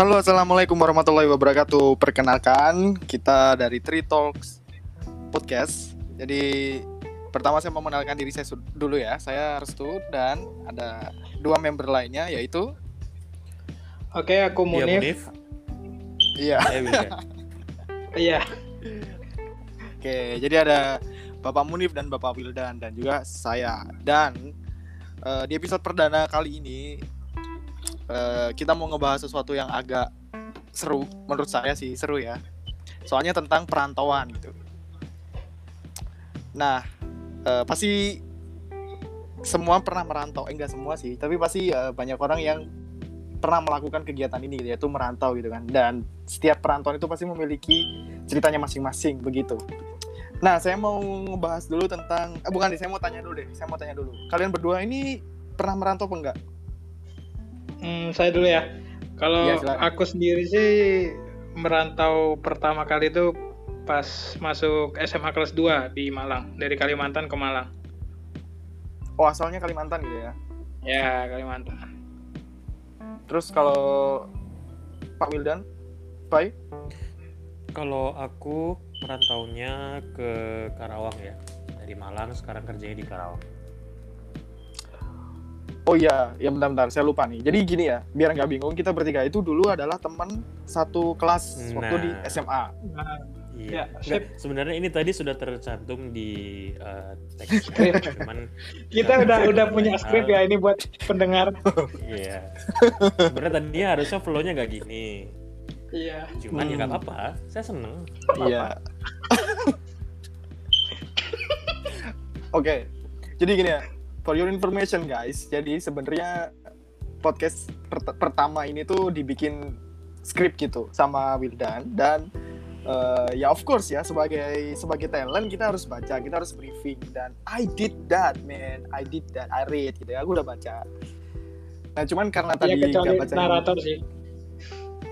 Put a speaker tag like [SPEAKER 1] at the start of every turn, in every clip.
[SPEAKER 1] Halo, assalamualaikum warahmatullahi wabarakatuh. Perkenalkan, kita dari Tree Talks Podcast. Jadi pertama saya mau mengenalkan diri saya dulu ya. Saya Restu dan ada dua member lainnya yaitu
[SPEAKER 2] Oke, aku
[SPEAKER 3] Iya,
[SPEAKER 2] Munif.
[SPEAKER 1] Iya.
[SPEAKER 3] Eh, Wildan.
[SPEAKER 2] Iya.
[SPEAKER 1] Oke, jadi ada Bapak Munif dan Bapak Wildan dan juga saya. Dan eh, di episode perdana kali ini eh, kita mau ngebahas sesuatu yang agak seru menurut saya sih seru ya. Soalnya tentang perantauan gitu. Nah, eh, pasti semua pernah merantau, eh, enggak semua sih, tapi pasti eh, banyak orang yang pernah melakukan kegiatan ini yaitu merantau gitu kan. Dan setiap perantauan itu pasti memiliki ceritanya masing-masing begitu. Nah, saya mau ngebahas dulu tentang eh, bukan deh, saya mau tanya dulu deh. Saya mau tanya dulu. Kalian berdua ini pernah merantau apa enggak?
[SPEAKER 2] Hmm, saya dulu ya. Kalau
[SPEAKER 1] silakan.
[SPEAKER 2] aku sendiri sih merantau pertama kali itu pas masuk SMA kelas 2 di Malang, dari Kalimantan ke Malang.
[SPEAKER 1] Oh, asalnya Kalimantan gitu ya.
[SPEAKER 2] Ya, Kalimantan.
[SPEAKER 1] Terus kalau Pak Wildan, Pak?
[SPEAKER 3] Kalau aku merantaunya ke Karawang ya. Dari Malang sekarang kerjanya di Karawang.
[SPEAKER 1] Oh iya, ya bentar-bentar, saya lupa nih. Jadi gini ya, biar nggak bingung, kita bertiga itu dulu adalah teman satu kelas waktu di
[SPEAKER 3] Nah.
[SPEAKER 1] SMA.
[SPEAKER 2] Nah,
[SPEAKER 3] Iya.
[SPEAKER 2] Ya,
[SPEAKER 3] sebenarnya ini tadi sudah tercantum di eh, teks
[SPEAKER 2] Skrip.
[SPEAKER 3] cuman
[SPEAKER 2] kita udah udah punya
[SPEAKER 3] Hal-
[SPEAKER 2] skrip ya ini buat pendengar.
[SPEAKER 3] iya. Sebenarnya tadinya harusnya flow-nya nggak gini.
[SPEAKER 2] Iya.
[SPEAKER 3] Cuman ya nggak
[SPEAKER 1] Hmm.
[SPEAKER 3] apa-apa. Saya seneng.
[SPEAKER 1] Iya. Oke, jadi gini ya, for your information guys, jadi sebenarnya podcast pert- pertama ini tuh dibikin skrip gitu sama Wildan dan eh, ya of course ya sebagai sebagai talent kita harus baca, kita harus briefing dan I did that man, I did that, I read gitu ya, aku udah baca. Nah cuman karena
[SPEAKER 2] Ya
[SPEAKER 1] tadi
[SPEAKER 2] kecuali
[SPEAKER 1] nggak baca,
[SPEAKER 2] narator sih.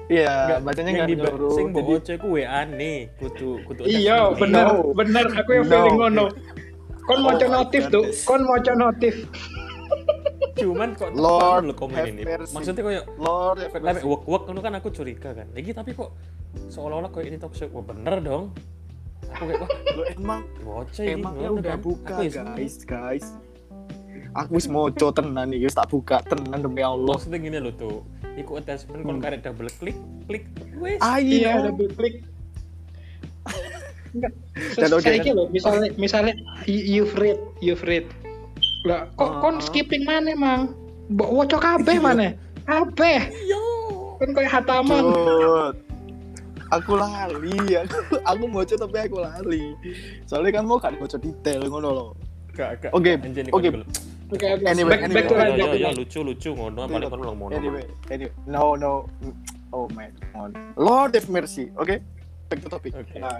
[SPEAKER 1] iya
[SPEAKER 3] Nggak,
[SPEAKER 1] bacanya nggak
[SPEAKER 3] di
[SPEAKER 1] nyuruh,
[SPEAKER 3] sing
[SPEAKER 1] jadi
[SPEAKER 3] ku WA nih, kutu kutu
[SPEAKER 2] Iya, bener,
[SPEAKER 1] No.
[SPEAKER 2] bener. Aku yang
[SPEAKER 1] No.
[SPEAKER 2] feeling ngono. Kon
[SPEAKER 1] Oh
[SPEAKER 2] moco
[SPEAKER 1] my
[SPEAKER 2] notif tuh, kon moco notif.
[SPEAKER 3] Cuman kok
[SPEAKER 1] Lord
[SPEAKER 3] lo komen ini. Maksudnya kayak
[SPEAKER 1] Lord have mercy.
[SPEAKER 3] wak wak kan aku curiga kan. Lagi tapi kok seolah-olah kayak ini show. Wah bener dong. Aku kayak wah
[SPEAKER 1] Lo emang
[SPEAKER 3] bocah.
[SPEAKER 1] Emangnya
[SPEAKER 3] ngono
[SPEAKER 1] udah
[SPEAKER 3] kan.
[SPEAKER 1] buka
[SPEAKER 3] Aku ya
[SPEAKER 1] guys, guys. Aku wis moco tenan nih, wis tak buka tenan demi Allah.
[SPEAKER 3] Maksudnya gini loh tuh. Iku attachment kon
[SPEAKER 1] Hmm.
[SPEAKER 3] karek double klik, klik wes.
[SPEAKER 1] Ayo.
[SPEAKER 2] Iya, ada klik.
[SPEAKER 1] Dan oke,
[SPEAKER 2] Saya
[SPEAKER 1] kan?
[SPEAKER 2] loh, misalnya misalnya you- you've read, you've read. Lah, kok kon
[SPEAKER 1] Ah.
[SPEAKER 2] skipping mana, Mang? Mbok woco kabeh mana? Kabeh.
[SPEAKER 3] Yo.
[SPEAKER 2] Kan kayak hataman.
[SPEAKER 1] Aku lali, aku, aku moco tapi aku lali. Soalnya kan mau kan moco detail ngono loh. Oke, oke.
[SPEAKER 2] Oke, oke.
[SPEAKER 1] Anyway,
[SPEAKER 2] back,
[SPEAKER 1] anyway.
[SPEAKER 2] back to
[SPEAKER 3] Yo,
[SPEAKER 2] life,
[SPEAKER 3] yo, yo, lucu lucu ngono paling kon ulang mono.
[SPEAKER 1] Anyway, anyway, no, no. Oh my god. Lord have mercy. Oke, back to topic.
[SPEAKER 3] Oke.
[SPEAKER 2] Nah,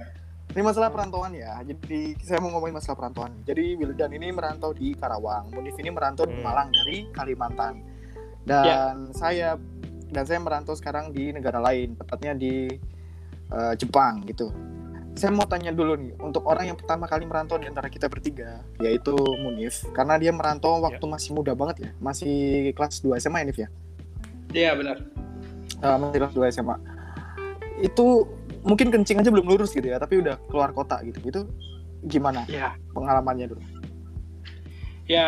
[SPEAKER 1] Ini masalah perantauan ya. Jadi saya mau ngomongin masalah perantauan. Jadi Wildan ini merantau di Karawang, Munif ini merantau di
[SPEAKER 3] Hmm.
[SPEAKER 1] Malang dari Kalimantan. Dan saya dan saya merantau sekarang di negara lain, tepatnya di eh, Jepang gitu. Saya mau tanya dulu nih, untuk orang yang pertama kali merantau di antara kita bertiga, yaitu Munif, karena dia merantau waktu masih muda banget ya, masih kelas 2 SMA ya, Nif ya?
[SPEAKER 2] Iya, benar.
[SPEAKER 1] Eh, masih kelas 2 SMA. Itu mungkin kencing aja belum lurus gitu ya, tapi udah keluar kota gitu. Itu gimana?
[SPEAKER 2] Ya,
[SPEAKER 1] pengalamannya dulu.
[SPEAKER 2] ya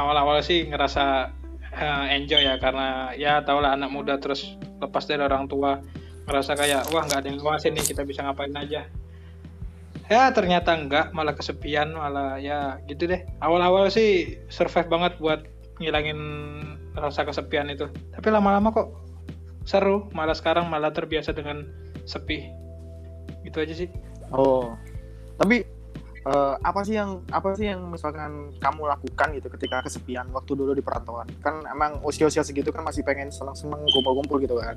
[SPEAKER 2] awal-awal sih ngerasa eh, enjoy ya karena ya tau lah anak muda terus lepas dari orang tua ngerasa kayak wah nggak ada yang ngawasin nih kita bisa ngapain aja ya ternyata enggak malah kesepian malah ya gitu deh awal-awal sih survive banget buat ngilangin rasa kesepian itu tapi lama-lama kok seru malah sekarang malah terbiasa dengan sepi gitu aja sih.
[SPEAKER 1] Oh, tapi eh, apa sih yang apa sih yang misalkan kamu lakukan gitu ketika kesepian waktu dulu di perantauan? Kan emang usia-usia segitu kan masih pengen seneng-seneng kumpul-kumpul gitu kan?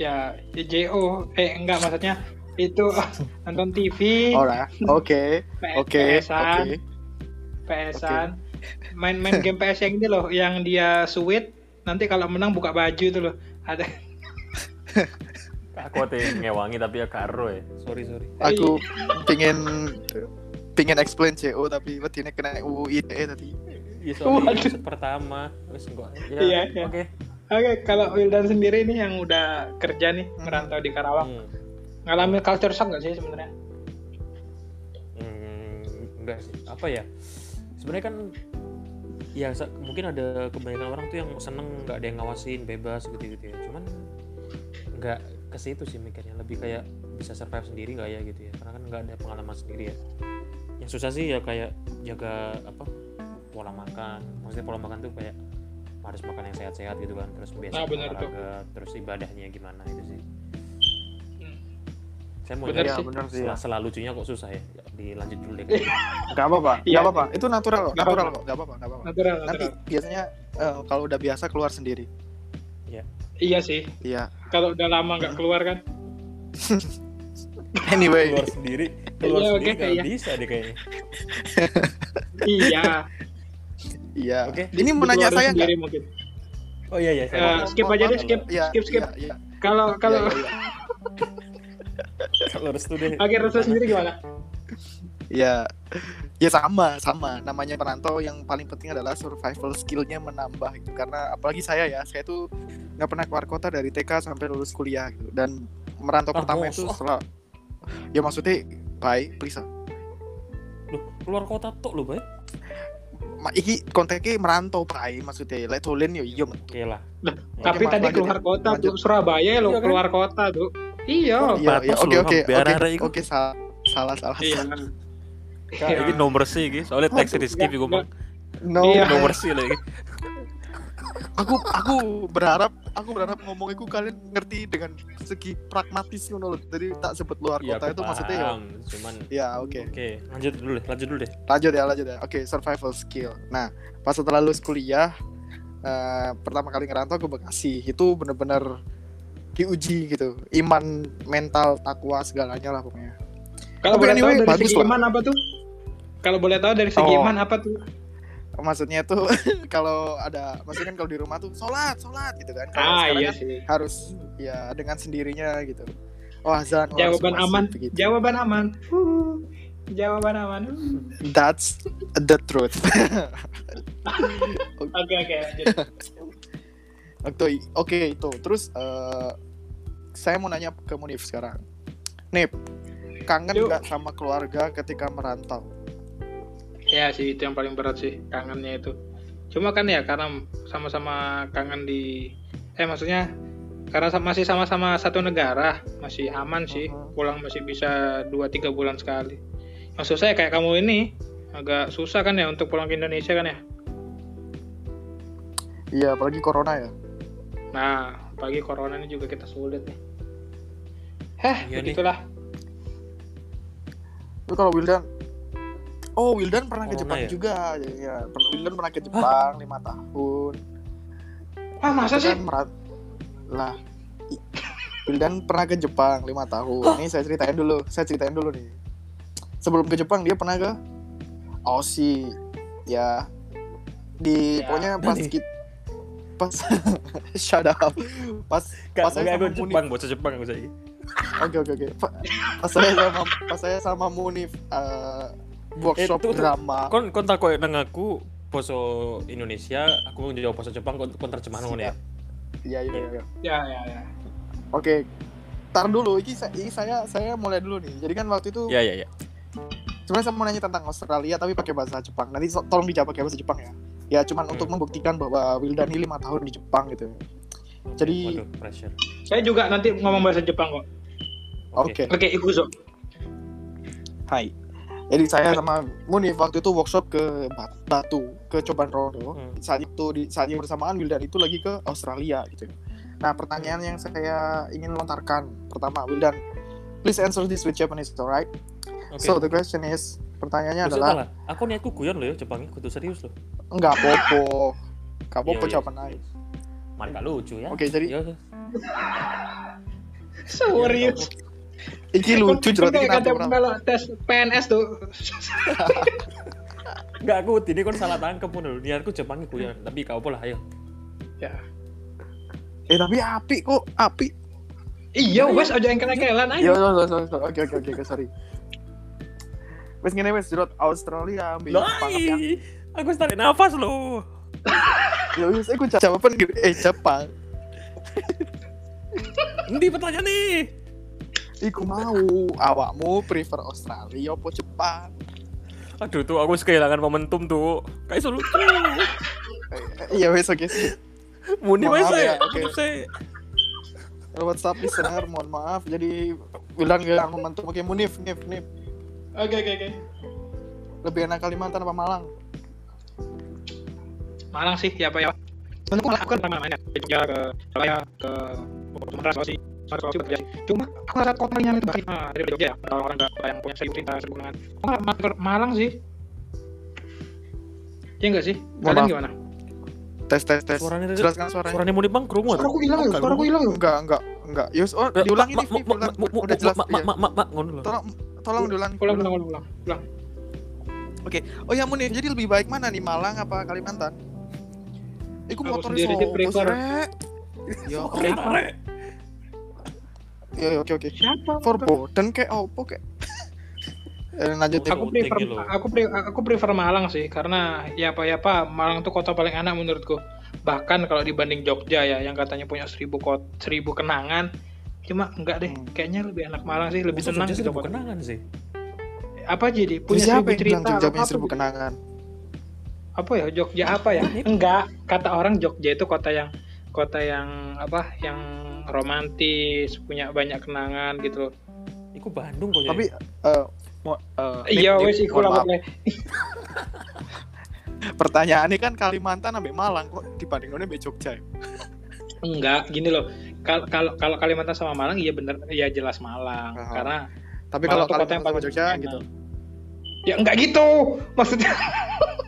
[SPEAKER 2] ya JO eh enggak maksudnya itu nonton TV
[SPEAKER 1] Oh lah, oke, oke, oke.
[SPEAKER 2] PS-an. Main-main game PS yang ini loh, yang dia sweet, nanti kalau menang buka baju itu loh. Ada
[SPEAKER 3] Aku tuh ngewangi tapi ya karo ya. Sorry sorry.
[SPEAKER 1] Aku pingin pingin explain CO tapi wetinnya kena UU ITE tadi.
[SPEAKER 3] Iya soalnya episode pertama. Wes enggak. Ya,
[SPEAKER 2] Iya, iya.
[SPEAKER 3] Oke.
[SPEAKER 2] Oke, kalau Wildan sendiri nih yang udah kerja nih merantau di Karawang,
[SPEAKER 3] Hmm.
[SPEAKER 2] ngalamin culture shock nggak sih sebenarnya?
[SPEAKER 3] Hmm, enggak sih apa ya sebenarnya kan ya mungkin ada kebanyakan orang tuh yang seneng nggak ada yang ngawasin bebas gitu gitu ya cuman nggak ke situ sih mikirnya lebih kayak bisa survive sendiri nggak ya gitu ya karena kan nggak ada pengalaman sendiri ya yang susah sih ya kayak jaga apa pola makan maksudnya pola makan tuh kayak harus makan yang sehat-sehat gitu kan terus biasa
[SPEAKER 2] Nah,
[SPEAKER 3] olahraga terus ibadahnya gimana itu sih
[SPEAKER 2] Hmm.
[SPEAKER 3] saya mau
[SPEAKER 2] Benar
[SPEAKER 3] nanya,
[SPEAKER 2] sih.
[SPEAKER 1] benar sih ya.
[SPEAKER 3] selalu lucunya kok susah ya dilanjut dulu deh
[SPEAKER 1] Gak apa-apa,
[SPEAKER 2] Iya.
[SPEAKER 1] gak apa-apa. Itu natural kok,
[SPEAKER 2] Nggak
[SPEAKER 1] natural kok, gak apa-apa, gak apa-apa.
[SPEAKER 2] Natural,
[SPEAKER 1] Nanti
[SPEAKER 2] natural.
[SPEAKER 1] biasanya eh, kalau udah biasa keluar sendiri.
[SPEAKER 2] Iya sih.
[SPEAKER 1] Iya.
[SPEAKER 2] Kalau udah lama nggak keluar kan?
[SPEAKER 1] Anyway,
[SPEAKER 3] keluar sendiri keluar
[SPEAKER 2] Iya,
[SPEAKER 3] sendiri nggak
[SPEAKER 2] iya.
[SPEAKER 3] bisa deh kayaknya
[SPEAKER 2] iya.
[SPEAKER 1] iya.
[SPEAKER 3] Oke.
[SPEAKER 1] Ini mau nanya saya nggak?
[SPEAKER 2] sendiri mungkin.
[SPEAKER 3] oh iya iya saya
[SPEAKER 2] skip aja deh, skip,
[SPEAKER 1] Iya,
[SPEAKER 2] skip, skip.
[SPEAKER 1] Iya, iya.
[SPEAKER 2] Kalau kalau
[SPEAKER 3] kalau restu deh
[SPEAKER 2] Oke, Restu sendiri gimana?
[SPEAKER 1] Ya, ya sama, sama. Namanya perantau yang paling penting adalah survival skillnya menambah gitu. Karena apalagi saya ya, saya tuh nggak pernah keluar kota dari TK sampai lulus kuliah gitu. Dan merantau
[SPEAKER 3] Ah,
[SPEAKER 1] pertama itu
[SPEAKER 3] mosok.
[SPEAKER 1] setelah, ya maksudnya, bye, please. ah.
[SPEAKER 3] Loh, keluar kota tuh lo
[SPEAKER 1] Ma, iki konteknya merantau, bye, maksudnya. Let dolen yo, iya mentu.
[SPEAKER 3] oke lah
[SPEAKER 2] Tapi tadi
[SPEAKER 1] lanjut
[SPEAKER 2] keluar
[SPEAKER 1] ya.
[SPEAKER 2] kota
[SPEAKER 1] Lanjut.
[SPEAKER 2] tuh Surabaya lo
[SPEAKER 3] Iya kan?
[SPEAKER 2] keluar kota tuh. Iya.
[SPEAKER 3] Oh,
[SPEAKER 1] Iya, iya, oke, oke, oke, oke, salah, salah, salah.
[SPEAKER 2] Iya.
[SPEAKER 3] Kak, ini nomor sih iki soalnya teks di skip juga bang
[SPEAKER 1] No,
[SPEAKER 2] Iya.
[SPEAKER 3] nomor sih lagi
[SPEAKER 1] aku aku berharap aku berharap ngomong itu kalian ngerti dengan segi pragmatis ngono loh. Jadi tak sebut luar
[SPEAKER 3] Iya,
[SPEAKER 1] kota itu maksudnya ya.
[SPEAKER 3] cuman
[SPEAKER 1] Ya, oke.
[SPEAKER 3] oke lanjut dulu deh lanjut dulu deh
[SPEAKER 1] Lanjut ya, lanjut ya. Oke, survival skill. Nah, pas setelah lulus kuliah eh, pertama kali ngerantau ke Bekasi, itu bener-bener diuji gitu. Iman, mental, takwa segalanya lah pokoknya.
[SPEAKER 2] Kalau
[SPEAKER 1] anyway,
[SPEAKER 2] dari
[SPEAKER 1] bagus
[SPEAKER 2] segi
[SPEAKER 1] lah.
[SPEAKER 2] iman apa tuh? Kalau boleh tahu dari segi
[SPEAKER 1] Oh.
[SPEAKER 2] iman apa tuh?
[SPEAKER 1] Maksudnya tuh kalau ada maksudnya kan kalau di rumah tuh sholat, sholat gitu kan. Kalau
[SPEAKER 2] Ah iya
[SPEAKER 1] kan
[SPEAKER 2] sih.
[SPEAKER 1] harus ya dengan sendirinya gitu. Oh, azan,
[SPEAKER 2] Jawaban aman.
[SPEAKER 1] begitu.
[SPEAKER 2] Jawaban aman. Jawaban aman.
[SPEAKER 1] That's the truth.
[SPEAKER 2] Oke oke.
[SPEAKER 1] Oke, oke itu. Terus eh, saya mau nanya ke Munif sekarang. Nip, kangen nggak sama keluarga ketika merantau?
[SPEAKER 2] Ya sih itu yang paling berat sih kangennya itu. Cuma kan ya karena sama-sama kangen di eh maksudnya karena masih sama-sama satu negara masih aman sih
[SPEAKER 1] Mhm.
[SPEAKER 2] pulang masih bisa 2-3 bulan sekali. Maksud saya kayak kamu ini agak susah kan ya untuk pulang ke Indonesia kan ya.
[SPEAKER 1] Iya, apalagi corona ya.
[SPEAKER 2] Nah pagi corona ini juga kita sulit nih. Heh
[SPEAKER 3] Iya nih.
[SPEAKER 2] begitulah.
[SPEAKER 1] Itu kalau Wildan Oh, Wildan pernah ke
[SPEAKER 3] Corona
[SPEAKER 1] Jepang
[SPEAKER 3] ya?
[SPEAKER 1] juga. Ya, ya. Wildan pernah ke Jepang lima tahun.
[SPEAKER 2] Ah masa sih?
[SPEAKER 1] merat- Lah, Wildan pernah ke Jepang lima tahun. Ini saya ceritain dulu. Saya ceritain dulu nih. Sebelum ke Jepang dia pernah ke Aussie. Ya. Di
[SPEAKER 2] Ya.
[SPEAKER 1] pokoknya pas
[SPEAKER 3] Nih.
[SPEAKER 1] kit- pas shut up. Pas
[SPEAKER 3] Kak,
[SPEAKER 1] pas saya sama Munif.
[SPEAKER 3] Jepang bocah Jepang aku saya
[SPEAKER 1] Oke oke oke. Pa- Pas saya sama pas saya sama Munif eh, workshop
[SPEAKER 3] Eh, tuh, tuh.
[SPEAKER 1] drama.
[SPEAKER 3] kon kon tak koyo nang aku poso Indonesia aku jawab poso Jepang kon, kon terjemahan ngono ya
[SPEAKER 1] Iya iya iya.
[SPEAKER 2] Ya ya ya.
[SPEAKER 1] Oke. Tar dulu, ini saya, ini saya saya mulai dulu nih. Jadi kan waktu itu
[SPEAKER 3] ya ya ya
[SPEAKER 1] sebenarnya saya mau nanya tentang Australia tapi pakai bahasa Jepang. Nanti so- tolong dijawab pakai bahasa Jepang ya. Ya cuman
[SPEAKER 3] Hmm.
[SPEAKER 1] untuk membuktikan bahwa Wildan ini lima tahun di Jepang gitu. Jadi
[SPEAKER 3] waduh pressure
[SPEAKER 2] Saya juga nanti ngomong bahasa Jepang kok.
[SPEAKER 1] oke.
[SPEAKER 2] Oke ikuzo.
[SPEAKER 1] Hai. Jadi saya sama Munif waktu itu workshop ke Ba- Batu, ke Coban Rondo.
[SPEAKER 3] Hmm.
[SPEAKER 1] Saat itu di saat yang bersamaan Wildan itu lagi ke Australia gitu. Nah, pertanyaan yang saya ingin lontarkan pertama Wildan, please answer this with Japanese, alright?
[SPEAKER 3] oke
[SPEAKER 1] So the question is, pertanyaannya
[SPEAKER 3] Maksud
[SPEAKER 1] adalah
[SPEAKER 3] lah, aku niatku guyon loh ya Jepang kudu serius loh
[SPEAKER 1] enggak popo. Enggak popo
[SPEAKER 3] Iya, iya.
[SPEAKER 1] jawaban lain.
[SPEAKER 3] mari lucu ya
[SPEAKER 1] Oke, jadi-
[SPEAKER 3] Ya,
[SPEAKER 2] Serius.
[SPEAKER 1] Iki lucu
[SPEAKER 2] kayak
[SPEAKER 1] iki
[SPEAKER 2] kata
[SPEAKER 1] natural.
[SPEAKER 2] kalau tes PNS tuh.
[SPEAKER 3] Enggak aku ini kon salah tangkep pun lho. Niatku Jepang guyon, tapi kau pola ayo.
[SPEAKER 2] ya.
[SPEAKER 1] Eh tapi api kok, api.
[SPEAKER 2] Iya, wes aja yang kena-kelan
[SPEAKER 1] Yo,
[SPEAKER 2] ayo.
[SPEAKER 1] yo, yo, yo, yo. Oke, oke, oke, oke, sorry. Wes ngene wes jerot Australia ambil
[SPEAKER 3] ai, aku tarik nafas loh.
[SPEAKER 1] Ya wis aku jawaban gitu. Eh Jepang.
[SPEAKER 3] Ini pertanyaan nih.
[SPEAKER 1] Iku mau awakmu prefer Australia apa Jepang?
[SPEAKER 3] Aduh tuh aku kehilangan momentum tuh. Kayak selalu
[SPEAKER 1] Eh, Iya wis oke sih.
[SPEAKER 3] Muni
[SPEAKER 1] ya,
[SPEAKER 3] ya.
[SPEAKER 1] oke.
[SPEAKER 3] Oke.
[SPEAKER 1] WhatsApp listener, mohon maaf. Jadi bilang gak momentum oke Munif, Nif, Nif.
[SPEAKER 2] Oke oke oke.
[SPEAKER 1] Lebih enak Kalimantan apa Malang?
[SPEAKER 2] Malang sih ya apa ya? Untuk Malang aku kan pernah main ya. Ke Jogja, ke Surabaya, ke Sumatera, Sulawesi. Sulawesi udah biasa. Cuma aku rasa kotanya itu banyak ah, dari Jogja ya. Kalau orang nggak yang punya cerita, seribu kenangan. Aku nggak mager Malang sih. Iya nggak sih? Kalian gimana?
[SPEAKER 1] Tes tes tes.
[SPEAKER 3] Suaranya
[SPEAKER 1] Jelaskan suaranya.
[SPEAKER 3] Suaranya Muni bang kerungu tuh.
[SPEAKER 2] hilang
[SPEAKER 1] Enggak, Enggak, enggak, enggak. Yus, oh, diulangi
[SPEAKER 3] mak,
[SPEAKER 1] nih,
[SPEAKER 3] mak,
[SPEAKER 1] Nif,
[SPEAKER 3] mak,
[SPEAKER 1] diulang.
[SPEAKER 3] mak, mak,
[SPEAKER 1] Udah jelas.
[SPEAKER 3] mak,
[SPEAKER 1] ya.
[SPEAKER 3] mak, mak, mak, mak, ngono loh.
[SPEAKER 1] Tolong, tolong diulangi.
[SPEAKER 2] Pulang pulang pulang pulang.
[SPEAKER 1] Oke. Oh ya Munir, jadi lebih baik mana nih Malang apa Kalimantan? Iku
[SPEAKER 2] Aku
[SPEAKER 1] motornya
[SPEAKER 2] sendiri sih prefer-
[SPEAKER 1] sih, Rek? Ya, oke.
[SPEAKER 2] Siapa?
[SPEAKER 1] Ya, oke oke.
[SPEAKER 2] Siapa?
[SPEAKER 1] Forbidden kayak opo kayak. Eh, lanjut.
[SPEAKER 2] Aku prefer
[SPEAKER 3] loh.
[SPEAKER 2] aku pre, aku prefer Malang sih karena ya apa ya apa Malang tuh kota paling enak menurutku. Bahkan kalau dibanding Jogja ya yang katanya punya seribu kot seribu kenangan cuma enggak deh
[SPEAKER 1] Hmm.
[SPEAKER 2] kayaknya lebih enak Malang sih lebih
[SPEAKER 3] Masa
[SPEAKER 2] tenang
[SPEAKER 3] Jogja
[SPEAKER 2] gitu
[SPEAKER 3] seribu
[SPEAKER 2] kota.
[SPEAKER 3] kenangan sih.
[SPEAKER 2] apa jadi
[SPEAKER 1] Punya siapa
[SPEAKER 2] seribu
[SPEAKER 1] yang bilang
[SPEAKER 2] cerita
[SPEAKER 1] Jogja
[SPEAKER 2] apa,
[SPEAKER 1] punya seribu
[SPEAKER 2] gitu.
[SPEAKER 1] kenangan?
[SPEAKER 2] apa ya Jogja apa ya enggak kata orang Jogja itu kota yang kota yang apa yang romantis punya banyak kenangan gitu loh.
[SPEAKER 3] Iku Bandung kok
[SPEAKER 1] Tapi mau eh,
[SPEAKER 2] iya wes iku lah pokoknya.
[SPEAKER 1] Pertanyaannya kan Kalimantan sampai Malang kok dibandingin sama Jogja ya?
[SPEAKER 2] enggak gini loh kalau kalau kalau Kalimantan sama Malang iya bener iya jelas Malang
[SPEAKER 1] Aha.
[SPEAKER 2] karena
[SPEAKER 1] Tapi
[SPEAKER 2] Malang
[SPEAKER 1] kalau Kalimantan
[SPEAKER 2] yang
[SPEAKER 1] sama
[SPEAKER 2] paling
[SPEAKER 1] Jogja
[SPEAKER 2] enak.
[SPEAKER 1] gitu.
[SPEAKER 2] Ya enggak gitu. Maksudnya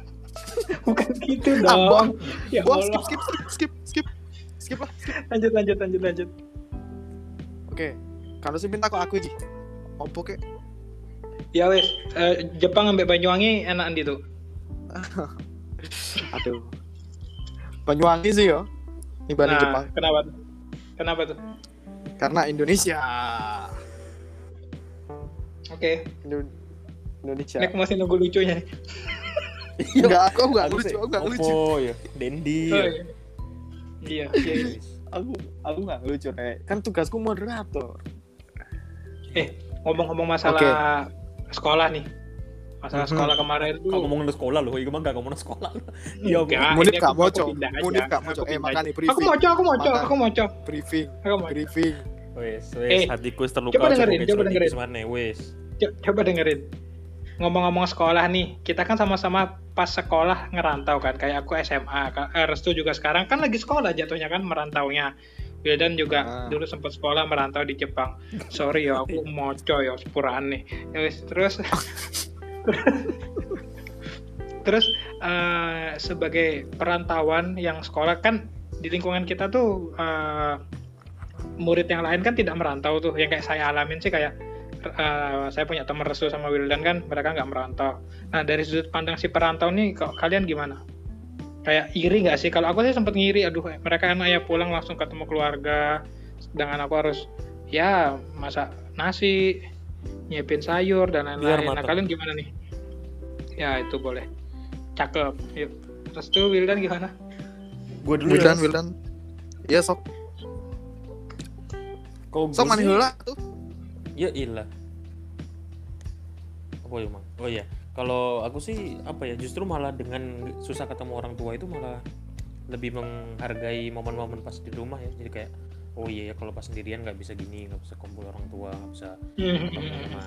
[SPEAKER 2] bukan gitu
[SPEAKER 1] Ah,
[SPEAKER 2] dong.
[SPEAKER 1] buang,
[SPEAKER 2] ya
[SPEAKER 1] buang, skip, skip, skip, skip.
[SPEAKER 2] Lanjut lanjut lanjut lanjut.
[SPEAKER 1] Oke, kalau sih minta kok aku iki. Opo kek?
[SPEAKER 2] Ya wes, eh, Jepang sampai Banyuwangi enak di tuh.
[SPEAKER 1] Aduh. Banyuwangi sih yo. Dibanding
[SPEAKER 2] Nah,
[SPEAKER 1] Jepang.
[SPEAKER 2] kenapa? tuh? Kenapa tuh?
[SPEAKER 1] Karena Indonesia.
[SPEAKER 2] Oke,
[SPEAKER 1] Indo- Indonesia.
[SPEAKER 2] ini aku masih nunggu lucunya. nih.
[SPEAKER 1] Enggak, aku enggak lucu,
[SPEAKER 3] sih,
[SPEAKER 1] aku enggak lucu.
[SPEAKER 3] Opo ya. Dendi.
[SPEAKER 2] Oh,
[SPEAKER 3] ya.
[SPEAKER 2] iya. Iya, iya, iya.
[SPEAKER 1] Aku aku enggak lucu, Rek. Kan tugasku moderator.
[SPEAKER 2] Eh, ngomong-ngomong masalah sekolah nih. Masalah
[SPEAKER 1] Mhm.
[SPEAKER 2] sekolah kemarin tuh.
[SPEAKER 3] Kau ngomongin sekolah loh, iku mah gak ngomongin sekolah. Ya,
[SPEAKER 2] Enggak,
[SPEAKER 1] Munir
[SPEAKER 2] ini
[SPEAKER 1] gak
[SPEAKER 2] aja.
[SPEAKER 1] Munir gak Cok. Eh,
[SPEAKER 2] pindah
[SPEAKER 1] makanya
[SPEAKER 2] aja.
[SPEAKER 1] briefing.
[SPEAKER 2] Aku mau, Cok, aku
[SPEAKER 1] Makan.
[SPEAKER 2] aku mau, Cok.
[SPEAKER 1] Briefing,
[SPEAKER 2] Aku mau.
[SPEAKER 1] briefing.
[SPEAKER 3] Wes,
[SPEAKER 2] Eh,
[SPEAKER 3] wes, hatiku wis terluka.
[SPEAKER 2] coba dengerin, coba
[SPEAKER 3] hatiku
[SPEAKER 2] dengerin.
[SPEAKER 3] Mana, wes.
[SPEAKER 2] Co- Coba dengerin. Ngomong-ngomong sekolah nih, kita kan sama-sama pas sekolah ngerantau kan, kayak aku SMA, eh, Restu juga sekarang kan lagi sekolah jatuhnya kan merantaunya. Wildan juga
[SPEAKER 1] Ah.
[SPEAKER 2] dulu sempat sekolah merantau di Jepang. Sorry ya, aku moco ya sepuraan nih. Ya terus terus eh, sebagai perantauan yang sekolah kan di lingkungan kita tuh eh, murid yang lain kan tidak merantau tuh. Yang kayak saya alamin sih kayak eh, saya punya teman restu sama Wildan kan mereka nggak merantau. Nah dari sudut pandang si perantau nih, kok kalian gimana? Kayak iri nggak sih? Kalau aku sih sempet ngiri, aduh mereka enak ya pulang langsung ketemu keluarga, sedangkan aku harus ya masak nasi, nyiapin sayur dan lain-lain. Nah kalian gimana nih? Ya itu boleh, cakep. Yuk, restu Wildan gimana?
[SPEAKER 3] Gue dulu
[SPEAKER 1] Wildan,
[SPEAKER 3] ya.
[SPEAKER 1] Wildan. Iya, sok.
[SPEAKER 3] Kau
[SPEAKER 1] Sok mana tuh.
[SPEAKER 3] Ya ilah. Apa ya, Mang? Oh iya. Kalau aku sih apa ya, justru malah dengan susah ketemu orang tua itu malah lebih menghargai momen-momen pas di rumah ya. Jadi kayak oh iya ya kalau pas sendirian nggak bisa gini, nggak bisa kumpul orang tua, nggak bisa ketemu sama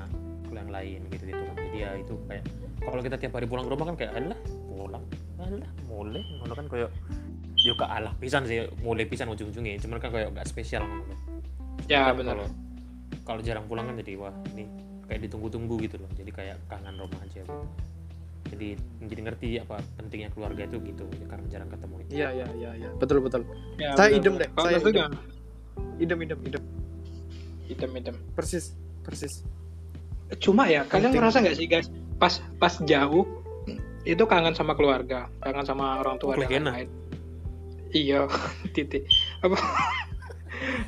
[SPEAKER 3] yang lain gitu gitu kan. Jadi ya itu kayak kalau kita tiap hari pulang ke rumah kan kayak alah pulang, alah mulai, ngono kan kayak yo ke alah pisan sih, mulai pisan ujung-ujungnya. Cuman kan kayak nggak spesial
[SPEAKER 2] Ya benar.
[SPEAKER 3] Kalau jarang pulang kan jadi wah ini kayak ditunggu-tunggu gitu loh jadi kayak kangen rumah aja gitu jadi jadi ngerti apa pentingnya keluarga itu gitu karena jarang ketemu itu
[SPEAKER 1] Iya, iya, iya, iya. Betul, betul.
[SPEAKER 2] Ya,
[SPEAKER 1] Saya
[SPEAKER 2] benar,
[SPEAKER 1] idem deh,
[SPEAKER 2] Kalau
[SPEAKER 1] saya idem. Idem, idem, idem.
[SPEAKER 2] Hitam hitam.
[SPEAKER 1] Persis, persis.
[SPEAKER 2] Cuma ya, kalian
[SPEAKER 1] Penting.
[SPEAKER 2] ngerasa nggak sih guys, pas pas jauh itu kangen sama keluarga, kangen sama orang tua
[SPEAKER 3] Oh,
[SPEAKER 2] dan lain-lain. Iya, titik. Apa?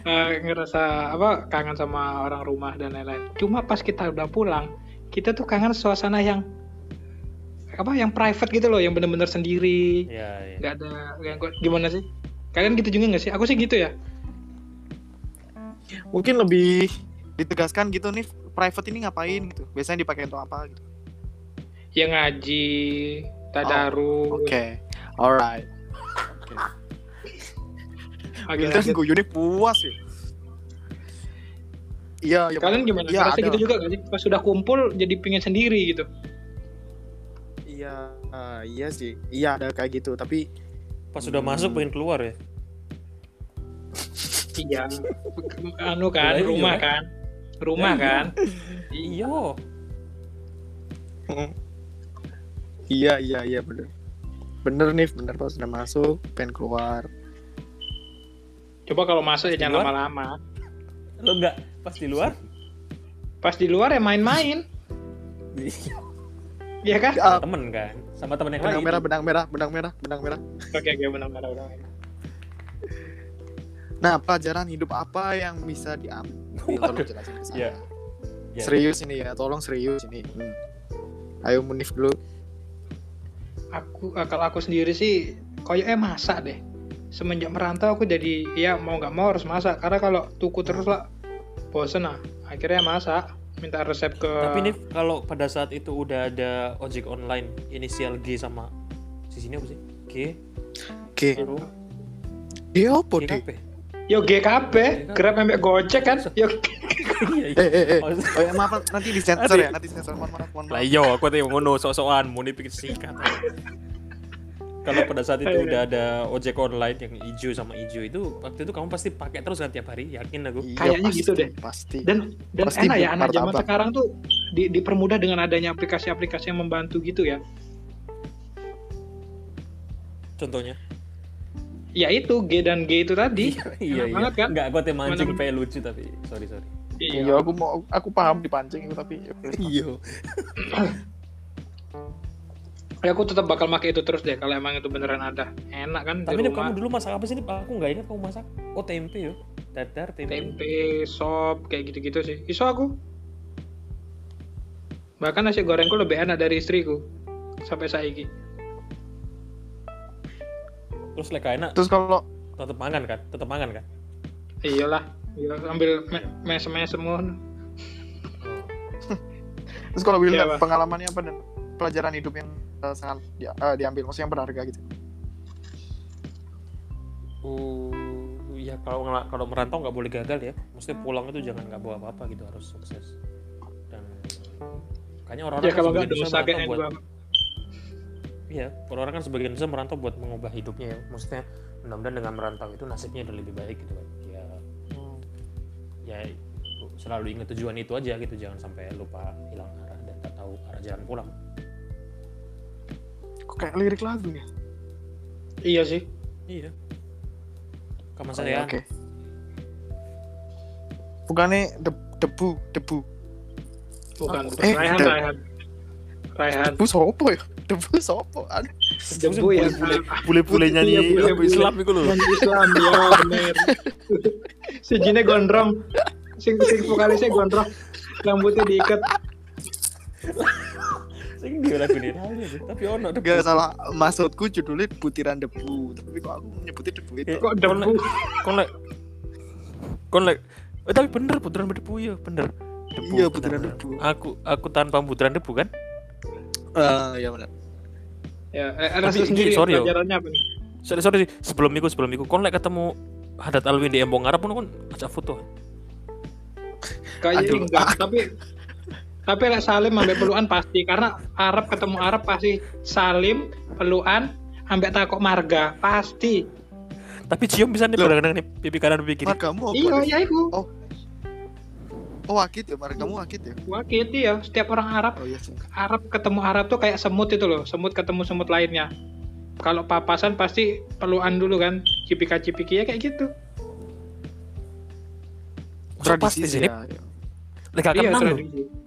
[SPEAKER 2] Eh, ngerasa apa kangen sama orang rumah dan lain-lain. Cuma pas kita udah pulang, kita tuh kangen suasana yang apa yang private gitu loh yang bener-bener sendiri
[SPEAKER 3] ya, ya.
[SPEAKER 2] nggak ada yang gimana sih kalian gitu juga nggak sih aku sih gitu ya
[SPEAKER 1] Mungkin lebih ditegaskan gitu nih private ini ngapain gitu. Biasanya dipakai untuk apa gitu.
[SPEAKER 2] yang ngaji tadarus
[SPEAKER 1] Oke. Alright. Oke. Wildan
[SPEAKER 2] lanjut.
[SPEAKER 1] guyonnya puas ya. Iya, iya.
[SPEAKER 2] kalian gimana
[SPEAKER 1] Iya,
[SPEAKER 2] Ngerasa
[SPEAKER 1] ada.
[SPEAKER 2] gitu juga gak sih pas sudah kumpul jadi pingin sendiri gitu
[SPEAKER 1] Iya, ah, iya sih. Iya ada kayak gitu, tapi
[SPEAKER 3] pas sudah
[SPEAKER 1] Hmm.
[SPEAKER 3] masuk pengen keluar ya
[SPEAKER 2] iya anu kan
[SPEAKER 3] iya,
[SPEAKER 2] rumah
[SPEAKER 3] kan?
[SPEAKER 2] kan rumah
[SPEAKER 3] iya.
[SPEAKER 2] kan
[SPEAKER 3] iya
[SPEAKER 1] iya iya iya bener. Bener nih, bener pas sudah masuk pengen keluar.
[SPEAKER 2] Coba kalau masuk ya jangan lama-lama
[SPEAKER 3] lo enggak pas di luar
[SPEAKER 2] pas di luar ya main-main Iya kan
[SPEAKER 1] Ah,
[SPEAKER 3] temen kan sama temen yang
[SPEAKER 1] benang merah, benang merah, benang merah, benang merah.
[SPEAKER 2] oke oke benar benar benar
[SPEAKER 1] Nah, pelajaran hidup apa yang bisa diambil? Tolong jelasin ke saya.
[SPEAKER 3] Iya. Iya.
[SPEAKER 1] Serius ini ya, tolong serius ini. Hmm. Ayo Munif dulu.
[SPEAKER 2] aku eh, kalau aku sendiri sih koyoknya masak deh semenjak merantau aku jadi ya mau nggak mau harus masak. Karena kalau tuku terus lah bosen lah akhirnya masak minta resep ke
[SPEAKER 3] tapi nih kalau pada saat itu udah ada ojek online inisial G sama di sini apa sih? G?
[SPEAKER 1] Oke.
[SPEAKER 3] Hero
[SPEAKER 1] Dia apa
[SPEAKER 3] G
[SPEAKER 2] yo GKP Grab sampai Gojek kan? Yo
[SPEAKER 3] iya iya.
[SPEAKER 1] Eh, eh, eh. Oh ya, maaf, nanti disensor ya, nanti disensor. Mohon maaf, mohon
[SPEAKER 3] lah
[SPEAKER 1] maaf.
[SPEAKER 3] iya aku tuh ngono sok-sokan mau dipikir singkat kalau pada saat itu udah ada ojek online yang hijau sama hijau itu waktu itu kamu pasti pakai terus kan tiap hari yakin aku?
[SPEAKER 1] Iya,
[SPEAKER 2] Kayaknya
[SPEAKER 1] pasti,
[SPEAKER 2] gitu deh.
[SPEAKER 1] Pasti.
[SPEAKER 2] dan dan
[SPEAKER 1] Pasti
[SPEAKER 2] enak ya anak zaman sekarang tuh di, dipermudah dengan adanya aplikasi-aplikasi yang membantu gitu ya.
[SPEAKER 3] Contohnya?
[SPEAKER 2] Ya itu G dan G itu tadi.
[SPEAKER 3] Iya
[SPEAKER 2] Enak
[SPEAKER 3] iya
[SPEAKER 2] banget kan?
[SPEAKER 3] Nggak aku teh mancing pengen lucu tapi sorry sorry.
[SPEAKER 1] Iya, aku mau aku paham dipancing itu tapi
[SPEAKER 3] iya
[SPEAKER 2] Ya, aku tetap bakal pakai itu terus deh kalau emang itu beneran ada. Enak kan
[SPEAKER 3] tapi
[SPEAKER 2] di rumah.
[SPEAKER 3] kamu dulu masak apa sih nih aku nggak ingat kamu masak. Oh tempe yo. Dadar tempe.
[SPEAKER 2] Tempe sop kayak gitu-gitu sih. Iso aku. Bahkan nasi gorengku lebih enak dari istriku sampai saiki.
[SPEAKER 3] Terus lek enak.
[SPEAKER 1] Terus kalau
[SPEAKER 3] tetep mangan kan? Tetep mangan kan?
[SPEAKER 2] Iyalah iya ambil me mes mes semua
[SPEAKER 1] terus kalau Wildan
[SPEAKER 2] Iya,
[SPEAKER 1] pengalamannya apa dan pelajaran hidup yang eh, sangat di- eh, diambil maksudnya yang berharga gitu.
[SPEAKER 3] uh ya kalau kalau merantau nggak boleh gagal ya. Maksudnya pulang itu jangan nggak bawa apa-apa gitu harus sukses. Dan kayaknya orang-orang
[SPEAKER 2] ya kalau
[SPEAKER 3] kan
[SPEAKER 2] nggak
[SPEAKER 3] sebagian
[SPEAKER 2] dosa
[SPEAKER 3] besar
[SPEAKER 2] kayak
[SPEAKER 3] merantau buat iya orang-orang kan sebagian besar merantau buat mengubah hidupnya ya. Maksudnya mudah-mudahan dengan merantau itu nasibnya udah lebih baik gitu kan. Ya ya selalu ingat tujuan itu aja gitu. Jangan sampai lupa hilang arah dan tak tahu arah jalan pulang
[SPEAKER 1] kayak lirik lagu ya?
[SPEAKER 2] iya sih.
[SPEAKER 3] Iya. Kamu
[SPEAKER 1] Oh,
[SPEAKER 3] saya
[SPEAKER 1] Oke. Bukannya de- debu, debu.
[SPEAKER 2] bukan
[SPEAKER 1] Oh,
[SPEAKER 2] bukan.
[SPEAKER 1] eh,
[SPEAKER 2] Raihan
[SPEAKER 1] de-
[SPEAKER 2] Raihan. Raihan.
[SPEAKER 1] Debu sopo ya? Debu sopo?
[SPEAKER 2] Debu ya.
[SPEAKER 3] Bule-bule nyanyi
[SPEAKER 2] Iya, bule-
[SPEAKER 3] Islam itu loh.
[SPEAKER 2] Nyanyi Islam ya bener. Si Jine gondrong. Sing sing vokalisnya gondrong. Rambutnya diikat
[SPEAKER 3] sing dia lagu ini sih tapi ono debu.
[SPEAKER 1] Gak salah maksudku judulnya butiran debu. Tapi kok aku nyebutnya debu itu?
[SPEAKER 2] Kok debu
[SPEAKER 3] lek kon lek kon lek eh, tapi bener putaran debu ya bener Debu,
[SPEAKER 1] Iya,
[SPEAKER 3] bener.
[SPEAKER 1] debu.
[SPEAKER 3] aku aku tanpa putaran debu kan
[SPEAKER 1] Ah, ya benar.
[SPEAKER 2] ya eh,
[SPEAKER 3] Tapi
[SPEAKER 2] rasa
[SPEAKER 3] ini,
[SPEAKER 2] sendiri
[SPEAKER 3] sorry yo.
[SPEAKER 2] pelajarannya apa nih
[SPEAKER 3] sorry sorry sebelum itu sebelum itu kon lek ketemu Hadat Alwin di Embong Arab pun kon ajak foto
[SPEAKER 2] kayaknya enggak tapi tapi lek Salim ambek peluan pasti karena Arab ketemu Arab pasti Salim peluan ambek takok marga pasti
[SPEAKER 3] tapi cium bisa nih kadang-kadang nih pipi kanan pipi kiri
[SPEAKER 1] Margamu apa?
[SPEAKER 2] iya
[SPEAKER 1] deh?
[SPEAKER 2] ya iku
[SPEAKER 1] Oh, wakit ya, margamu wakit ya?
[SPEAKER 2] wakit ya setiap orang Arab
[SPEAKER 1] Oh iya sih.
[SPEAKER 2] Arab ketemu Arab tuh kayak semut itu loh semut ketemu semut lainnya kalau papasan pasti peluan dulu kan cipika cipiki ya kayak gitu
[SPEAKER 1] Tradisi
[SPEAKER 3] sini
[SPEAKER 1] ya. ya.
[SPEAKER 3] lek gak kenal loh
[SPEAKER 2] tradisi.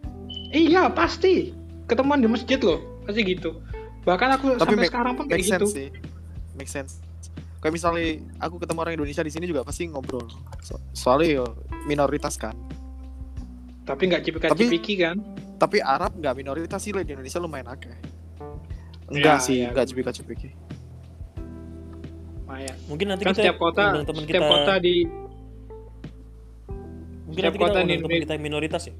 [SPEAKER 2] Iya pasti ketemuan di masjid loh pasti gitu bahkan aku
[SPEAKER 1] Tapi
[SPEAKER 2] sampai
[SPEAKER 1] make-
[SPEAKER 2] sekarang pun kayak
[SPEAKER 1] Make
[SPEAKER 2] gitu
[SPEAKER 1] sense sih. Make sense. Kayak misalnya aku ketemu orang Indonesia di sini juga pasti ngobrol. So- soalnya yo minoritas kan.
[SPEAKER 2] tapi nggak cipika
[SPEAKER 1] Tapi-
[SPEAKER 2] cipiki kan
[SPEAKER 1] Tapi Arab nggak minoritas sih lah di Indonesia lumayan akeh. Enggak
[SPEAKER 2] Ya,
[SPEAKER 1] sih,
[SPEAKER 2] ya.
[SPEAKER 1] enggak cipika-cipiki.
[SPEAKER 2] lumayan
[SPEAKER 3] Mungkin nanti
[SPEAKER 2] kan
[SPEAKER 3] kita
[SPEAKER 2] setiap kota
[SPEAKER 3] teman
[SPEAKER 2] setiap
[SPEAKER 3] kita
[SPEAKER 2] kota di
[SPEAKER 3] mungkin
[SPEAKER 2] setiap
[SPEAKER 3] nanti kita
[SPEAKER 2] kota di Indonesia-
[SPEAKER 3] kita yang minoritas ya.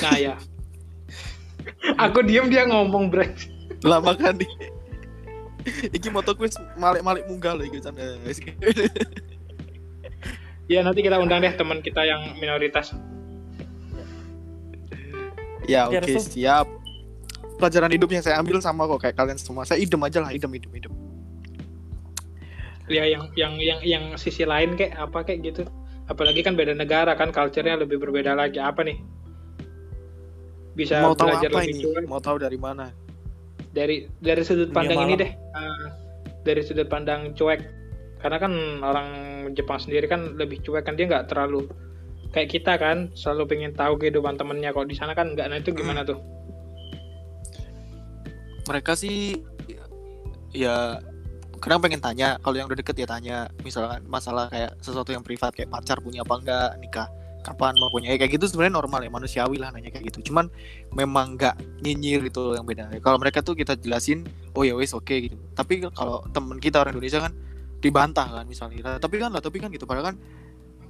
[SPEAKER 2] nah ya aku diem dia ngomong bre
[SPEAKER 1] Lah makan nih. Iki moto kuis malik-malik munggah loh iki
[SPEAKER 2] ya nanti kita undang deh teman kita yang minoritas
[SPEAKER 1] ya
[SPEAKER 3] Oke, Restu.
[SPEAKER 1] siap. Pelajaran hidup yang saya ambil sama kok kayak kalian semua. Saya idem aja lah, idem idem idem.
[SPEAKER 2] ya yang yang yang yang sisi lain kayak apa kayak gitu apalagi kan beda negara kan culture-nya lebih berbeda lagi apa nih bisa
[SPEAKER 1] Mau tahu
[SPEAKER 2] belajar
[SPEAKER 1] apa
[SPEAKER 2] lebih
[SPEAKER 1] ini?
[SPEAKER 2] cuek
[SPEAKER 1] Mau tahu dari mana?
[SPEAKER 2] dari dari sudut
[SPEAKER 3] Dunia
[SPEAKER 2] pandang ini deh. Ah, dari sudut pandang cuek. Karena kan orang Jepang sendiri kan lebih cuek kan. Dia nggak terlalu kayak kita kan. Selalu pengen tahu kehidupan temennya. Kalau di sana kan nggak. Nah itu gimana tuh?
[SPEAKER 1] Mereka sih ya kadang pengen tanya. Kalau yang udah deket ya tanya. Misalkan masalah kayak sesuatu yang privat. Kayak pacar punya apa enggak nikah kapan mau punya. Ya, kayak gitu sebenarnya normal ya manusiawi lah nanya kayak gitu. Cuman memang nggak nyinyir itu yang beda kalau mereka tuh kita jelasin oh ya wes oke gitu. Tapi kalau temen kita orang Indonesia kan dibantah kan misalnya. Tapi kan lah tapi kan gitu. Padahal kan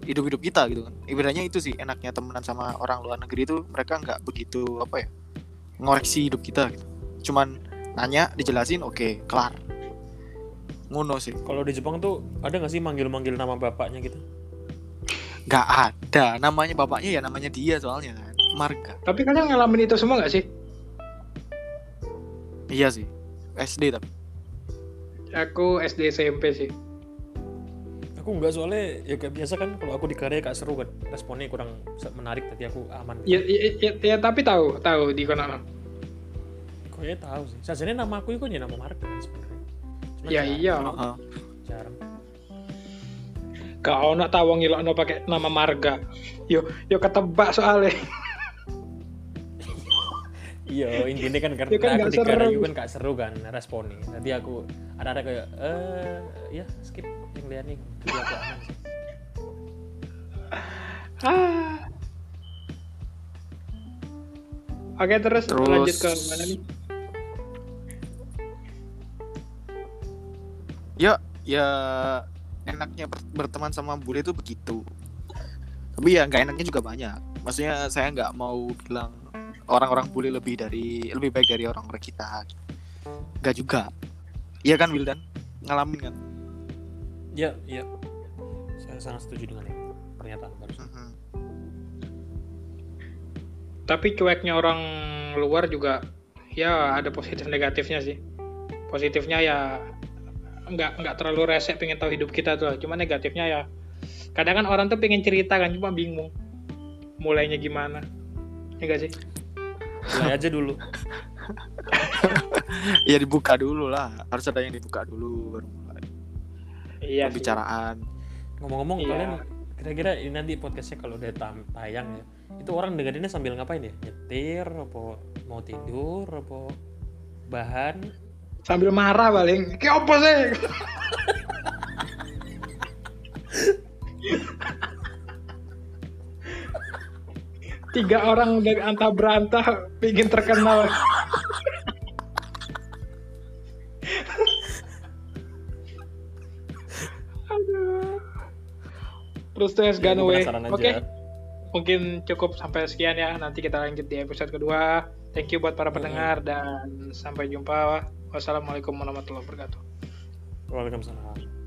[SPEAKER 1] hidup-hidup kita gitu kan. Ibaratnya itu sih enaknya temenan sama orang luar negeri itu mereka nggak begitu apa ya ngoreksi hidup kita gitu. Cuman nanya dijelasin oke kelar. Ngono sih.
[SPEAKER 3] Kalau di Jepang tuh ada nggak sih manggil-manggil nama bapaknya gitu?
[SPEAKER 1] Nggak ada. Namanya bapaknya ya namanya dia soalnya kan. Marga.
[SPEAKER 2] Tapi kalian ngalamin itu semua nggak sih?
[SPEAKER 1] Iya sih. SD tapi.
[SPEAKER 2] Aku SD SMP sih.
[SPEAKER 3] Aku nggak soalnya ya kayak biasa kan kalau aku di karya kak seru kan. Responnya kurang menarik tadi aku aman.
[SPEAKER 2] ya, ya, ya, ya, tapi tahu tahu di kono.
[SPEAKER 3] Kayaknya tahu sih. Sajane nama aku itu ya nama Mark kan sebenarnya.
[SPEAKER 2] Ya
[SPEAKER 3] jarang-
[SPEAKER 2] iya. Gak ono tahu ngilokno pakai nama marga yo yo ketebak soalnya
[SPEAKER 3] Iya, intinya kan karena
[SPEAKER 2] Ya kan
[SPEAKER 3] aku
[SPEAKER 2] nggak
[SPEAKER 3] di karya
[SPEAKER 2] seru.
[SPEAKER 3] itu kan gak seru kan responnya. Nanti aku ada-ada kayak eh ya skip yang lihat nih. Aku aman sih.
[SPEAKER 2] ah. Oke terus,
[SPEAKER 1] Terus-
[SPEAKER 2] lanjut ke mana nih?
[SPEAKER 1] ya ya enaknya ber- berteman sama bule itu begitu tapi ya nggak enaknya juga banyak maksudnya saya nggak mau bilang orang-orang bule lebih dari lebih baik dari orang-orang kita nggak juga iya kan Wildan ngalamin kan
[SPEAKER 3] Ya, iya. Saya sangat setuju dengan itu pernyataan barusan.
[SPEAKER 1] Mhm.
[SPEAKER 2] Tapi cueknya orang luar juga ya ada positif negatifnya sih. Positifnya ya nggak nggak terlalu resek pengen tahu hidup kita tuh. Cuma negatifnya ya kadang kan orang tuh pengen cerita kan cuma bingung mulainya gimana. Ya nggak sih?
[SPEAKER 3] Mulai aja dulu.
[SPEAKER 1] ya dibuka dulu lah harus ada yang dibuka dulu baru mulai
[SPEAKER 2] Iya
[SPEAKER 1] pembicaraan
[SPEAKER 3] Ngomong-ngomong
[SPEAKER 2] Iya.
[SPEAKER 3] kalian kira-kira ini nanti podcastnya kalau udah tam- tayang ya itu orang dengerinnya sambil ngapain ya nyetir apa mau tidur apa bahan
[SPEAKER 2] Sambil marah paling. Kayak apa sih? Tiga orang dari antah berantah ingin terkenal. Aduh. Terus terus gone
[SPEAKER 3] gua
[SPEAKER 2] away. Oke. Mungkin cukup sampai sekian ya. Nanti kita lanjut di episode kedua. Thank you buat para pendengar dan sampai jumpa. Wassalamualaikum warahmatullahi wabarakatuh.
[SPEAKER 3] Waalaikumsalam